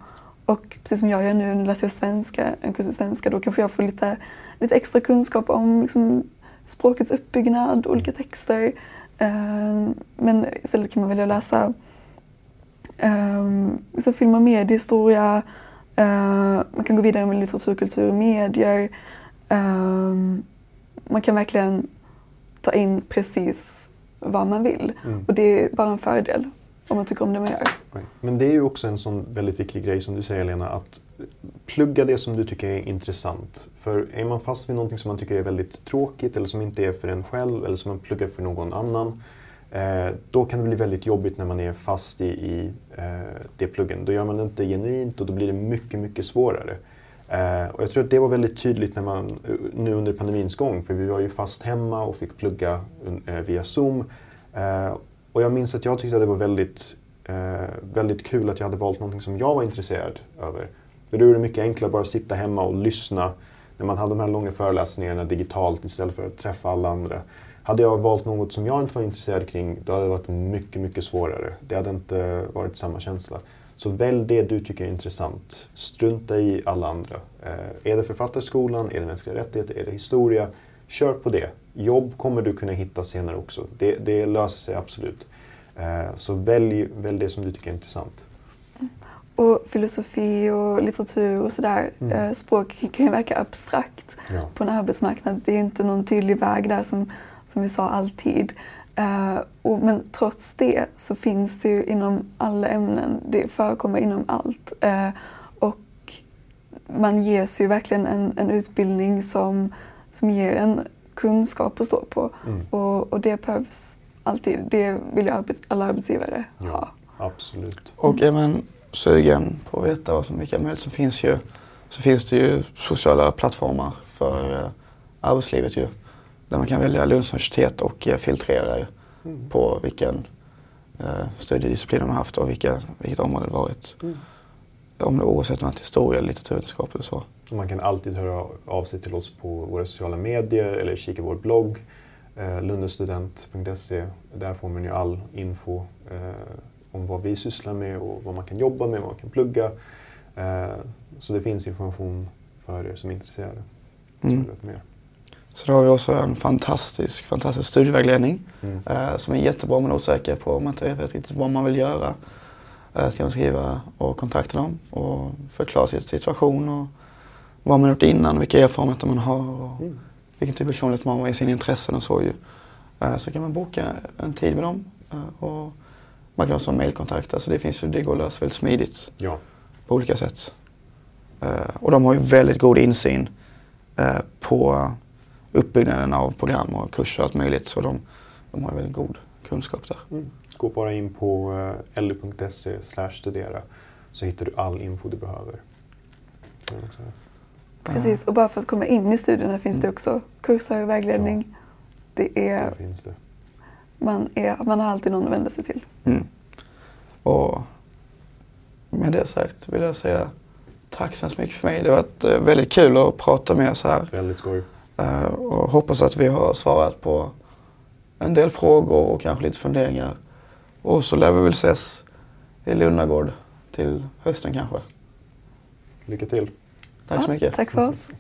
och precis som jag gör nu, nu läser jag svenska, en kurs i svenska, då kanske jag får lite, lite extra kunskap om liksom, språkets uppbyggnad, olika texter. Um, men istället kan man välja att läsa um, liksom film och mediehistoria. Uh, man kan gå vidare med litteratur, kultur och medier. Um, man kan verkligen ta in precis vad man vill. Mm. Och det är bara en fördel om man tycker om det man gör. Men det är ju också en sån väldigt viktig grej som du säger Lena, att plugga det som du tycker är intressant. För är man fast vid någonting som man tycker är väldigt tråkigt eller som inte är för en själv eller som man pluggar för någon annan, eh, då kan det bli väldigt jobbigt när man är fast i, i eh, det pluggen. Då gör man det inte genuint och då blir det mycket, mycket svårare. Eh, och jag tror att det var väldigt tydligt när man, eh, nu under pandemins gång, för vi var ju fast hemma och fick plugga eh, via Zoom. Eh, och jag minns att jag tyckte att det var väldigt, eh, väldigt kul att jag hade valt någonting som jag var intresserad över. För då är det mycket enklare bara att sitta hemma och lyssna när man hade de här långa föreläsningarna digitalt istället för att träffa alla andra. Hade jag valt något som jag inte var intresserad kring, då hade det varit mycket, mycket svårare. Det hade inte varit samma känsla. Så välj det du tycker är intressant. Strunta i alla andra. Eh, är det författarskolan, är det mänskliga rättigheter, är det historia? Kör på det. Jobb kommer du kunna hitta senare också. Det, det löser sig absolut. Eh, så välj, välj det som du tycker är intressant. Och filosofi och litteratur och sådär, Mm. eh, språk kan ju verka abstrakt Ja. på en arbetsmarknad. Det är inte någon tydlig väg där som, som vi sa alltid. Eh, och, men trots det så finns det ju inom alla ämnen, det förekommer inom allt. Eh, och man ges ju verkligen en, en utbildning som, som ger en kunskap att stå på. Mm. Och, och det behövs alltid. Det vill ju arbet, alla arbetsgivare ha. Ja, absolut. Och är man sugen på att veta vad som, vilka möjligheter som finns ju, så finns det ju sociala plattformar för eh, arbetslivet ju. Där man kan välja Lunds universitet och eh, filtrera Mm. på vilken eh, studiedisciplin de har haft och vilka, vilket område det varit. Mm. Om det oavsett om det är historia, litteraturvetenskap eller så. Och Man kan alltid höra av sig till oss på våra sociala medier eller kika vår blogg, eh, lundestudent.se. Där får man ju all info eh, om vad vi sysslar med och vad man kan jobba med, vad man kan plugga. Eh, så det finns information för er som är intresserade. Mm. Så mer. Så då har vi också en fantastisk, fantastisk studievägledning Mm. eh, som är jättebra om man är osäker på om man inte vet riktigt vad man vill göra. Eh, ska man skriva och kontakta dem och förklara sin situation och vad man gjort innan, vilka erfarenheter man har och Mm. vilken typ av personlighet man har i sina intressen och så ju. Eh, så kan man boka en tid med dem eh, och man kan också ha mailkontakt. Alltså det, finns det går att lösa väldigt smidigt Ja, på olika sätt. Eh, och de har ju väldigt god insyn eh, på uppbyggnaden av program och kurser och allt möjligt. Så de, de har väldigt god kunskap där. mm. gå bara in på eh, lu.se studera så hittar du all info du behöver. Precis, och bara för att komma in i studierna finns det också kurser och vägledning. Det Där är, finns det. man, är, man har alltid någon att vända sig till. Mm. Och med det sagt vill jag säga tack så hemskt mycket för mig. Det har varit eh, väldigt kul att prata med er så här. Väldigt skoj. Eh, och hoppas att vi har svarat på en del frågor och kanske lite funderingar. Och så lär vi väl ses i Lundagård till hösten kanske. Lycka till! Tack så Ja, mycket. Tack för oss.